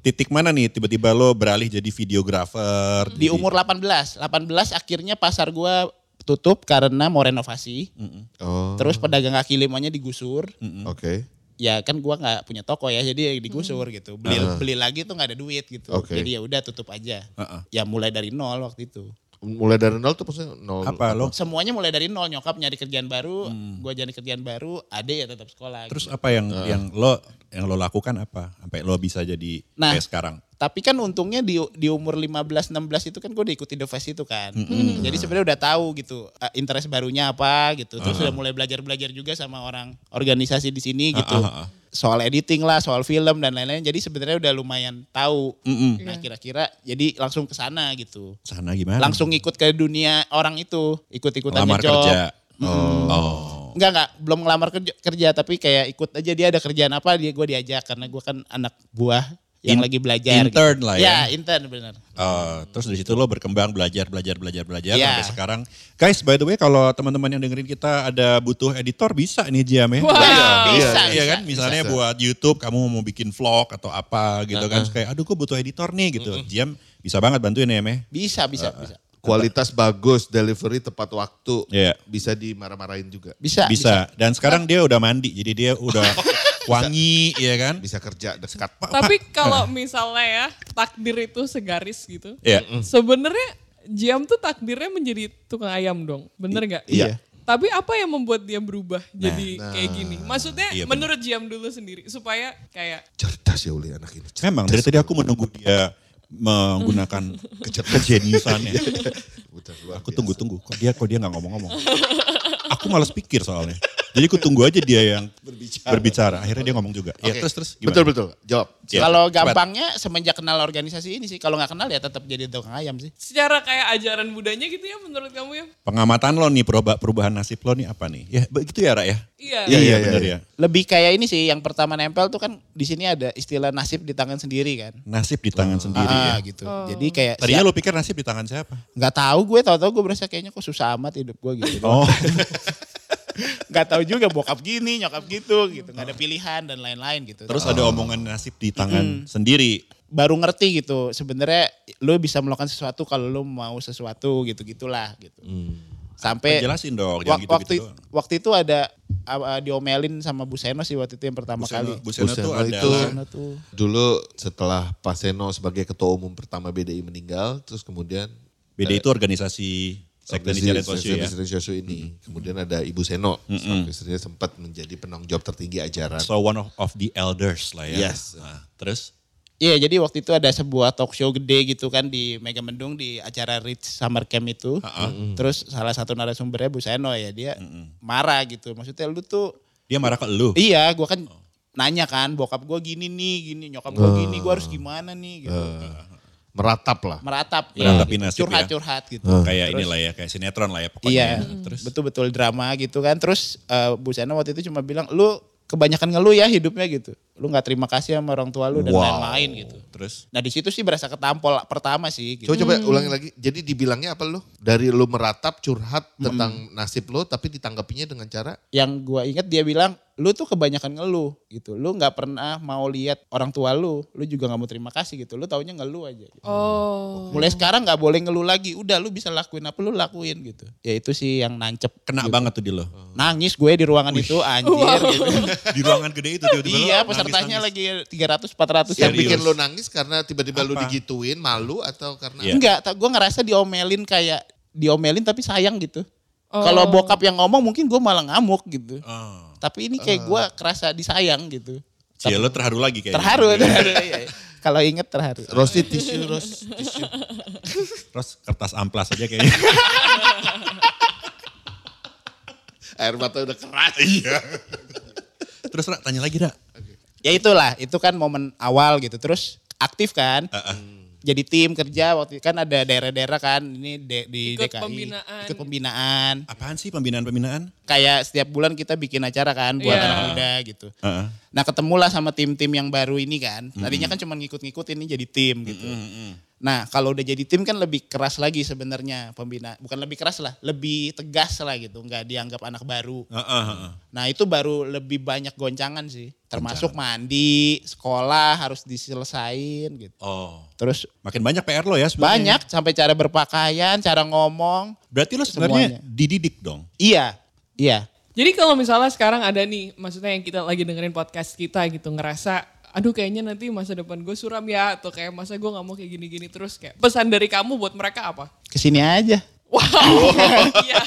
titik mana nih tiba-tiba lo beralih jadi videografer? Di umur 18, 18 akhirnya pasar gue tutup karena mau renovasi. Oh. Terus pedagang kaki limanya digusur. Oke. Ya kan gua nggak punya toko ya, jadi ya digusur gitu. Beli beli lagi tuh nggak ada duit gitu. Oke. Jadi ya udah tutup aja. Heeh. Ya mulai dari nol waktu itu. Mulai dari nol tuh maksudnya nol. apa lo? Semuanya mulai dari nol. Nyokap nyari kerjaan baru, gua nyari kerjaan baru, ade ya tetap sekolah. Terus gitu. apa yang yang lo yang lo lakukan apa sampai lo bisa jadi Nah. kayak sekarang? Tapi kan untungnya di di umur 15 16 itu kan gue udah ikuti The itu kan. Jadi sebenarnya udah tahu gitu uh, interest barunya apa gitu. Terus udah mulai belajar-belajar juga sama orang organisasi di sini gitu. Ah, ah, ah. Soal editing lah, soal film dan lain-lain. Jadi sebenarnya udah lumayan tahu. Nah, kira-kira jadi langsung ke sana gitu. Sana gimana? Langsung ikut ke dunia orang itu, ikut-ikutan lamar ngejob. kerja. Oh. Enggak enggak, belum ngelamar kerja, kerja tapi kayak ikut aja dia ada kerjaan apa dia gue diajak karena gue kan anak buah yang In- lagi belajar. intern gitu. lah ya. Ya, intern benar. Oh, terus dari situ lo berkembang belajar belajar belajar belajar Iya. sampai sekarang. Guys, by the way kalau teman-teman yang dengerin kita ada butuh editor bisa nih Jam ya. Wah. bisa, Iya bisa. kan, misalnya buat YouTube kamu mau bikin vlog atau apa gitu kan, kayak aduh gue butuh editor nih gitu. Jam bisa banget bantuin ya Meh. Bisa, bisa, bisa. Kualitas bagus, delivery tepat waktu. Iya. Bisa dimarah-marahin juga. Bisa, Bisa. Dan sekarang dia udah mandi, jadi dia udah wangi, ya kan? Bisa kerja dekat. Tapi kalau misalnya ya takdir itu segaris gitu. Iya. Sebenarnya Jam tuh takdirnya menjadi tukang ayam dong. Bener nggak? Iya. Tapi apa yang membuat dia berubah jadi Nah. kayak gini? Maksudnya Iya, menurut Jam dulu sendiri supaya kayak Cerdas ya Uli anak ini. Cerdas. Memang dari tadi aku menunggu dia menggunakan kejeniusannya. Aku tunggu-tunggu, kok dia kok dia nggak ngomong-ngomong. Aku malas pikir soalnya. Jadi aku tunggu aja dia yang berbicara. Akhirnya dia ngomong juga. Ya Oke. terus terus gimana? Betul betul. Jawab. Iya, Kalau gampangnya semenjak kenal organisasi ini sih. Kalau nggak kenal ya tetap jadi tukang ayam sih. secara kayak ajaran budanya gitu ya menurut kamu ya? Pengamatan lo nih perubahan, perubahan nasib lo nih apa nih? Ya begitu ya Ra ya? Iya. Iya, iya, bener iya. ya. Lebih kayak ini sih yang pertama nempel tuh kan di sini ada istilah nasib di tangan sendiri kan. Nasib di tangan sendiri Ah, ya. gitu. Jadi kayak Tadinya lo pikir nasib di tangan siapa? nggak tahu gue tahu-tahu gue berasa kayaknya kok susah amat hidup gue gitu. Oh, nggak tahu juga bokap gini nyokap gitu gitu. Nggak ada pilihan dan lain-lain gitu. Terus ada omongan nasib di tangan sendiri. baru ngerti gitu sebenarnya lu bisa melakukan sesuatu kalau lu mau sesuatu gitu gitulah gitu. Sampai Jelasin dong, wak- gitu-gitu waktu doang. waktu itu ada uh, diomelin sama Bu Seno sih waktu itu yang pertama kali. Bu Seno Bu tuh Seno itu- adalah tuh. Dulu setelah Pak Seno sebagai ketua umum pertama BDI meninggal, terus kemudian BD itu organisasi Sekte Sosio ya. Ini. Kemudian ada Ibu Seno, selaku istrinya sempat menjadi penanggung jawab tertinggi ajaran. So one of, of the elders lah ya. Yes. Nah, terus Iya jadi waktu itu ada sebuah talk show gede gitu kan di Megamendung di acara Rich Summer Camp itu. Terus salah satu narasumbernya Bu Seno ya dia marah gitu. Maksudnya lu tuh dia marah ke lu. Iya, gua kan nanya kan, bokap gua gini nih, gini, nyokap gua gini, gua harus gimana nih gitu. Meratap lah. Meratap, Meratapin ya, nasib ya. curhat-curhat gitu. Kayak inilah ya, kayak sinetron lah ya pokoknya. Iya, Terus betul-betul drama gitu kan. Terus eh, Bu Sena waktu itu cuma bilang, lu kebanyakan ngeluh ya hidupnya gitu. Lu nggak terima kasih sama orang tua lu dan Wow. lain-lain gitu. terus Nah di situ sih berasa ketampol pertama sih. Gitu. Coba coba ulangi lagi. Jadi dibilangnya apa lu? Dari lu meratap curhat tentang nasib lu tapi ditanggapinya dengan cara Yang gua ingat dia bilang, lu tuh kebanyakan ngeluh gitu. Lu nggak pernah mau lihat orang tua lu, lu juga nggak mau terima kasih gitu. Lu taunya ngeluh aja. Gitu. Oh. Mulai sekarang nggak boleh ngeluh lagi. Udah lu bisa lakuin apa lu lakuin gitu. Ya itu sih yang nancep. kena gitu. banget tuh di lo. Nangis gue di ruangan itu anjir gitu. di ruangan gede itu tiba-tiba lo iya nangis, pesertanya nangis. lagi 300 400 yang bikin lu nangis karena tiba-tiba lu Apa? digituin malu atau karena Iya. Enggak, gue ngerasa diomelin kayak diomelin tapi sayang gitu. Oh. Kalau bokap yang ngomong mungkin gue malah ngamuk gitu. Oh. Tapi ini kayak gue kerasa disayang gitu. Cie, lo terharu lagi kayaknya. Terharu, terharu. iya, iya. Kalau inget terharu. Rosti tisu, ros tisu. Terus kertas amplas aja kayaknya. Air mata udah keras. Iya. Terus Ra, tanya lagi Ra. Ya itulah, itu kan momen awal gitu. Terus aktif kan. Uh-uh. jadi tim kerja waktu kan ada daerah-daerah kan ini de- di Ikut DKI pembinaan. ikut pembinaan Apaan sih pembinaan-pembinaan? kayak setiap bulan kita bikin acara kan buat Iya. anak muda gitu Heeh. nah ketemulah sama tim-tim yang baru ini kan tadinya kan cuma ngikut-ngikut ini jadi tim gitu nah kalau udah jadi tim kan lebih keras lagi sebenarnya pembina bukan lebih keras lah lebih tegas lah gitu nggak dianggap anak baru Heeh, heeh. Nah itu baru lebih banyak goncangan sih. Termasuk mandi, sekolah harus diselesain gitu. Oh, Terus makin banyak PR lo ya sebenarnya. banyak sampai cara berpakaian, cara ngomong. Berarti lo sebenarnya Semuanya. dididik dong. Iya, iya. Jadi kalau misalnya sekarang ada nih, maksudnya yang kita lagi dengerin podcast kita gitu, ngerasa, aduh kayaknya nanti masa depan gue suram ya, atau kayak masa gue gak mau kayak gini-gini terus. Kayak pesan dari kamu buat mereka apa? Ke sini aja. Wow, iya.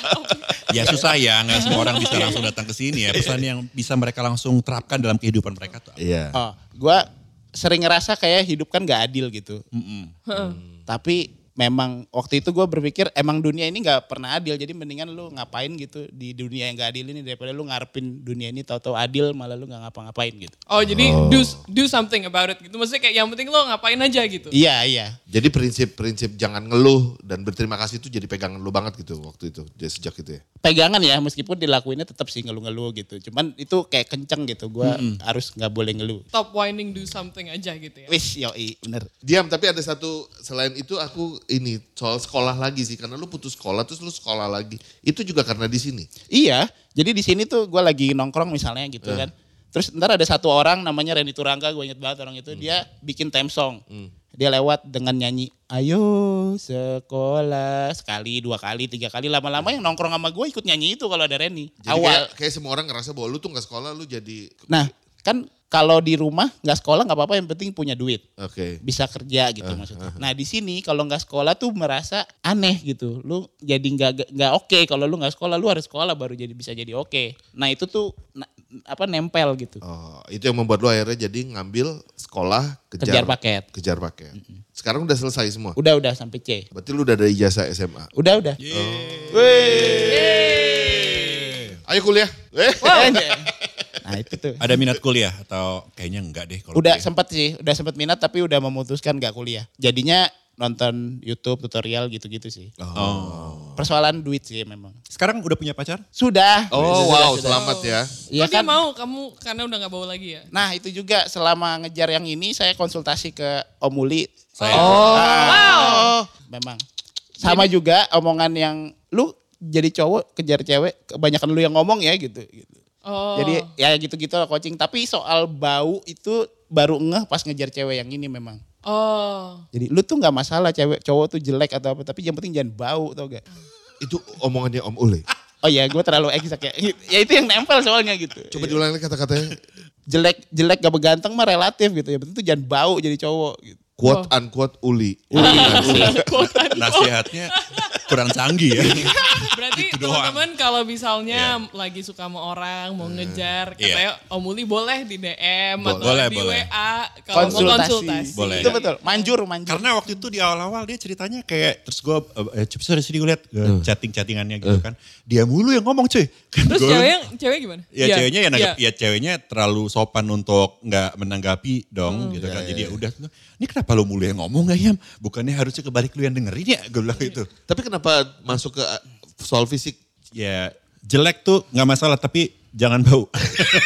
Ya susah ya, nggak semua orang bisa langsung datang ke sini ya. Pesan yang bisa mereka langsung terapkan dalam kehidupan mereka tuh. apa? Iya. Oh, gua sering ngerasa kayak hidup kan gak adil gitu. Tapi memang waktu itu gue berpikir emang dunia ini nggak pernah adil. Jadi mendingan lu ngapain gitu di dunia yang gak adil ini daripada lu ngarepin dunia ini tahu-tahu adil malah lu nggak ngapa-ngapain gitu. Oh jadi do do something about it gitu. Maksudnya kayak yang penting lo ngapain aja gitu. Iya, iya. Jadi prinsip-prinsip jangan ngeluh dan berterima kasih itu jadi pegangan lu banget gitu waktu itu. Jadi sejak itu ya. pegangan ya meskipun dilakuinnya tetap sih ngeluh-ngeluh gitu. Cuman itu kayak kenceng gitu. Gua harus nggak boleh ngeluh. Stop whining, do something aja gitu ya. Wis yoi bener. Diam, tapi ada satu selain itu aku ini soal sekolah lagi sih karena lu putus sekolah terus lu sekolah lagi. Itu juga karena di sini. Iya. Jadi di sini tuh gua lagi nongkrong misalnya gitu kan. Terus ntar ada satu orang namanya Reni Turangga, gue inget banget orang itu. Dia bikin theme song. Dia lewat dengan nyanyi, ayo sekolah. Sekali, dua kali, tiga kali. Lama-lama yang nongkrong sama gue ikut nyanyi itu kalau ada Reni. Jadi Awal. kayak, kayak semua orang ngerasa bahwa lu tuh gak sekolah lu jadi Nah kan kalau di rumah nggak sekolah nggak apa-apa yang penting punya duit. oke. bisa kerja gitu maksudnya. Nah di sini kalau nggak sekolah tuh merasa aneh gitu. Lu jadi nggak nggak oke kalau lu nggak sekolah, lu harus sekolah baru jadi bisa jadi oke. Nah itu tuh na- apa nempel gitu. Oh, itu yang membuat lu akhirnya jadi ngambil sekolah kejar, Kejar paket. Kejar paket. Sekarang udah selesai semua. Udah udah sampai C. Berarti lu udah ada ijazah SMA. Udah udah. Ayo kuliah. Eh. nah itu tuh. Ada minat kuliah atau kayaknya enggak deh kalau Udah sempet sih, udah sempet minat tapi udah memutuskan nggak kuliah. Jadinya nonton YouTube tutorial gitu-gitu sih. Oh. Persoalan duit sih memang. Sekarang udah punya pacar? Sudah. Oh Sudah, wow, sudah. selamat ya. Iya oh kan? mau kamu karena udah gak bawa lagi ya? Nah itu juga selama ngejar yang ini saya konsultasi ke Om Uli. Saya. Oh. Wow. Memang. Sama juga omongan yang lu jadi cowok kejar cewek kebanyakan lu yang ngomong ya gitu. gitu. Oh. Jadi ya gitu-gitu lah coaching. Tapi soal bau itu baru ngeh pas ngejar cewek yang ini memang. Oh. Jadi lu tuh nggak masalah cewek cowok tuh jelek atau apa. Tapi yang penting jangan bau tau gak. Itu omongannya Om Ule. Oh iya gue terlalu eksak ya. Ya itu yang nempel soalnya gitu. Coba diulang lagi kata-katanya. Jelek jelek gak berganteng mah relatif gitu. Yang penting tuh jangan bau jadi cowok gitu. Quote unquote Uli. Nasihatnya kurang canggih ya. Berarti Itu doang. teman-teman kalau misalnya lagi suka sama orang, mau ngejar, Iya. katanya Om Uli boleh di DM atau Boleh, di boleh. WA kalau mau konsultasi. Boleh. Itu betul. Manjur, manjur. Karena waktu itu di awal-awal dia ceritanya kayak terus gue eh, coba dari sini gue liat eh, chatting-chattingannya gitu kan. Dia mulu yang ngomong cuy. Kan Terus gua- ceweknya, cewek gimana? Ya Iya, ceweknya ya, iya. nanggap, ya ceweknya terlalu sopan untuk nggak menanggapi dong gitu kan. Jadi ya udah, ini kenapa lu mulu yang ngomong gak Yam? Bukannya harusnya kebalik lu yang dengerin ya? Gue bilang gitu. Tapi kenapa masuk ke uh, soal fisik? Ya jelek tuh nggak masalah tapi jangan bau.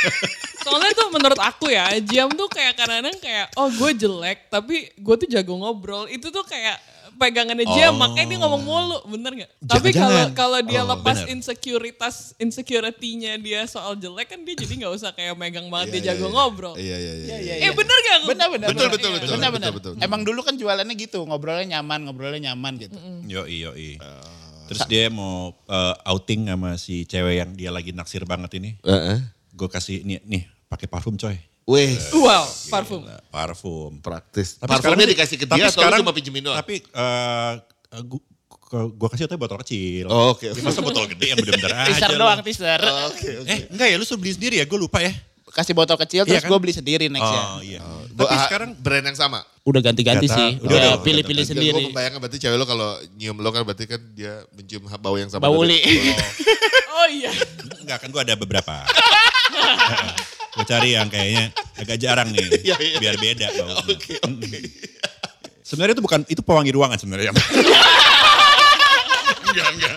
Soalnya tuh menurut aku ya, Jam tuh kayak kadang-kadang kayak, oh gue jelek, tapi gue tuh jago ngobrol. Itu tuh kayak pegangannya Jam, Oh. makanya dia ngomong mulu, bener gak? Tapi kalau kalau dia Oh, lepas bener. insecuritas, insecurity-nya dia soal jelek kan dia jadi gak usah kayak megang banget dia Iya, jago iya, ngobrol. Iya, iya, iya. Iya, Eh bener gak? Benar, benar. Betul, benar. betul, Iya, betul, betul, betul. Emang dulu kan jualannya gitu, ngobrolnya nyaman, ngobrolnya nyaman gitu. Yoi, yoi. Terus dia mau eh, outing sama si cewek yang dia lagi naksir banget ini. Heeh. Gue kasih nih, nih pakai parfum coy. Weh, Wow, parfum. Gila, parfum. praktis. Tapi Parfumnya sekarang- dikasih ke tapi dia atau lu sekarang- cuma pinjemin doang? Tapi eh gue gue kasih tuh botol kecil. Oh, oke, Ya, oke. masa botol gede yang bener-bener aja. Teaser doang, teaser. Oke, oke. Eh enggak ya lu suruh beli sendiri ya gue lupa ya. Kasih botol kecil Iya terus kan? gue beli sendiri next ya. Oh iya. Bo- Tapi ah, sekarang brand yang sama. Udah ganti-ganti sih. Udah Oh, pilih-pilih Gue sendiri. membayangkan berarti cewek lo kalau nyium lo kan berarti kan dia mencium bau yang sama. Bau uli. Oh iya. enggak kan gue ada beberapa. gue cari yang kayaknya agak jarang nih. Iya, iya. Biar beda bau. Oke, oke. Sebenarnya itu bukan itu pewangi ruangan sebenarnya. enggak, enggak.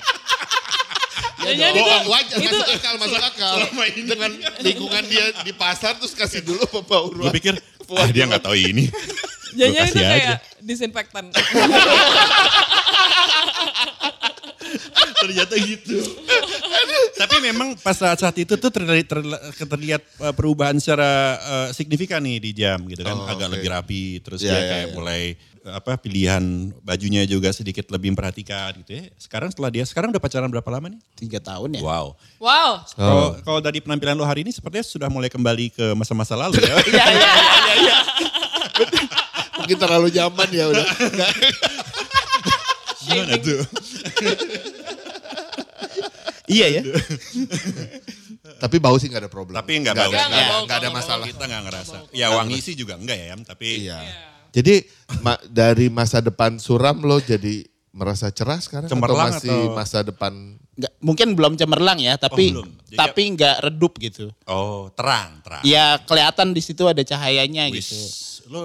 Jangan itu, Bohong, wajar, itu masuk akal, masuk akal. Dengan lingkungan dia di pasar terus kasih dulu pembau Gue pikir, ah, dia nggak tahu ini. jangan Gua itu kasih aja. kayak disinfektan. Ternyata gitu. Tapi memang pas saat-saat itu tuh terlihat, terlihat, terlihat, perubahan secara uh, signifikan nih di jam gitu kan. Oh, Agak oke. lebih rapi. Terus Ya, dia ya, kayak ya. mulai apa pilihan bajunya juga sedikit lebih memperhatikan gitu ya. Sekarang setelah dia, sekarang udah pacaran berapa lama nih? Tiga tahun ya. Wow. Wow. Kalau kalau dari penampilan lo hari ini sepertinya sudah mulai kembali ke masa-masa lalu ya. Iya, iya, iya, iya. Mungkin terlalu zaman ya udah. Gimana tuh? Iya ya. Tapi bau sih nggak ada problem. Tapi nggak bau. ada, Nggak ada masalah. Kita nggak ngerasa. Ya wangi sih juga enggak ya, tapi Iya. Jadi ma- dari masa depan suram lo jadi merasa cerah sekarang Cemerlang atau masih atau- masa depan Nggak, mungkin belum cemerlang ya, tapi Oh, belum. Jadi- tapi nggak redup gitu. oh terang, terang. Ya kelihatan di situ ada cahayanya Wis, gitu. lo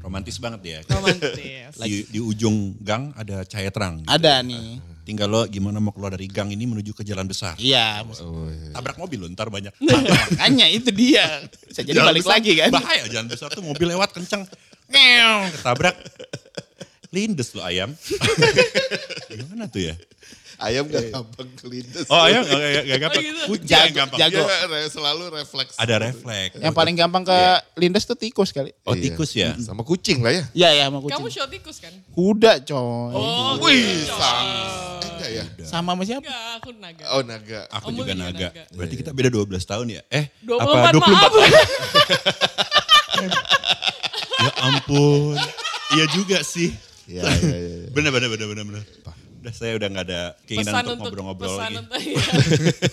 romantis banget ya. Romantis. Di, di ujung gang ada cahaya terang. gitu. Ada nih. Tinggal lo gimana mau keluar dari gang ini menuju ke jalan besar. Iya. Tabrak mobil lo ntar banyak. Makanya itu dia. Bisa jadi Jalan balik besar, lagi kan. Bahaya jalan besar tuh mobil lewat kenceng. Ngeong, ketabrak. Lindes lo ayam. Gimana tuh ya? Ayam gak gampang kelindes. Oh ayam gak, gak, gak gampang. Oh, gitu. Kucing Jago- yang gampang. jago. Dia re- selalu refleks. Ada refleks. Yang paling gampang ke lindes tuh tikus kali. Oh Iya. tikus ya? Sama kucing lah ya. Iya ya sama Kamu kucing. show tikus kan? Kuda coy. Oh, Wih, sama. Eh, enggak ya? Sama sama siapa? Enggak, aku naga. Oh naga. Aku Kamu juga naga. naga. Berarti kita beda 12 tahun ya? Eh, 24, apa 24 maaf. Ya ampun. Iya juga sih. Iya, iya, iya. iya. Bener, bener, bener, bener, bener. Udah saya udah gak ada keinginan pesan untuk ngobrol-ngobrol pesan lagi. untuk iya.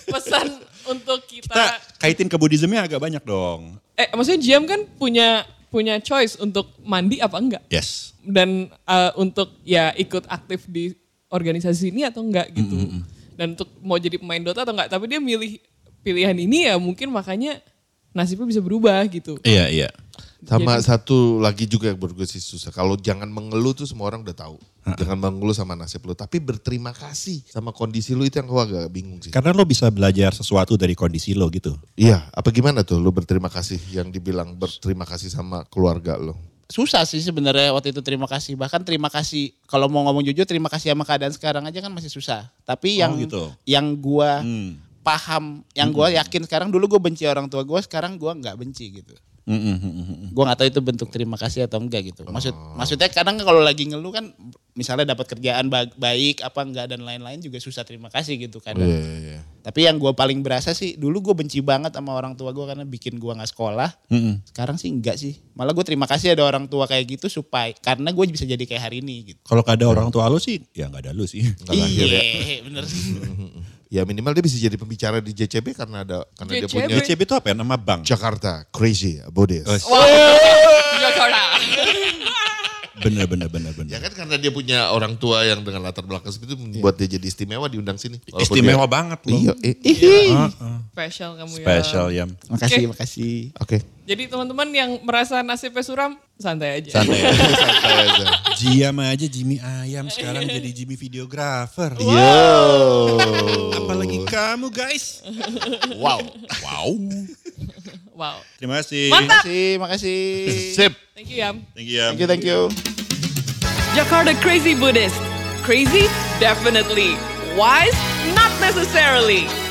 pesan untuk kita, Kita kaitin ke Buddhismnya agak banyak dong. eh maksudnya Jiam kan punya punya choice untuk mandi apa enggak Yes. dan eh, untuk ya ikut aktif di organisasi ini atau enggak gitu dan untuk mau jadi pemain Dota atau enggak tapi dia milih pilihan ini ya mungkin makanya nasibnya bisa berubah gitu Iya, iya. Sama Jadi- satu lagi juga yang menurut gue sih susah. Kalau jangan mengeluh tuh semua orang udah tahu. Jangan mengeluh sama nasib lu. Tapi berterima kasih sama kondisi lu itu yang gue agak bingung sih. Karena lo bisa belajar sesuatu dari kondisi lo gitu. Iya, apa gimana tuh lu berterima kasih yang dibilang berterima kasih sama keluarga lo? Susah sih sebenarnya waktu itu terima kasih. Bahkan terima kasih kalau mau ngomong jujur terima kasih sama keadaan sekarang aja kan masih susah. Tapi yang Oh, gitu. yang gua Hmm. paham, yang gua yakin sekarang dulu gue benci orang tua gue, sekarang gua nggak benci gitu. Mm, mm, mm, mm, mm. Gue nggak tahu itu bentuk terima kasih atau enggak gitu. Maksud maksudnya kadang kalau lagi ngeluh kan misalnya dapat kerjaan ba- baik apa enggak dan lain-lain juga susah terima kasih gitu kadang. Iya, iya. Tapi yang gue paling berasa sih dulu gue benci banget sama orang tua gue karena bikin gue nggak sekolah. Mm, mm. Sekarang sih enggak sih. Malah gue terima kasih ada orang tua kayak gitu supaya karena gue bisa jadi kayak hari ini gitu. Kalau gak ada orang tua lo sih, ya gak ada lo sih. Nggak lahir ya. Iya, bener. Ya minimal dia bisa jadi pembicara di JCB karena ada karena dia JCB? punya JCB itu apa ya? Nama bank? Jakarta Crazy Buddhist. Oh, Jakarta bener, bener, bener, bener. Ya kan karena dia punya orang tua yang dengan latar belakang seperti itu membuat dia jadi istimewa diundang sini. Istimewa dia- banget lo. Iya, eh, special kamu ya Special ya. makasih, Oke. makasih. Oke. jadi teman-teman yang merasa nasibnya suram santai aja Santai ya. Santai aja. Jiam aja Jimmy Ayam sekarang jadi Jimmy videographer. Yo. Apalagi kamu guys. Wow. Wow. wow Terima kasih. Mantap. Makasih, makasih. Sip. thank you Yam Thank you. Yam. Thank you, thank you. Jakarta Crazy Buddhist. Crazy? Definitely. Wise? Not necessarily.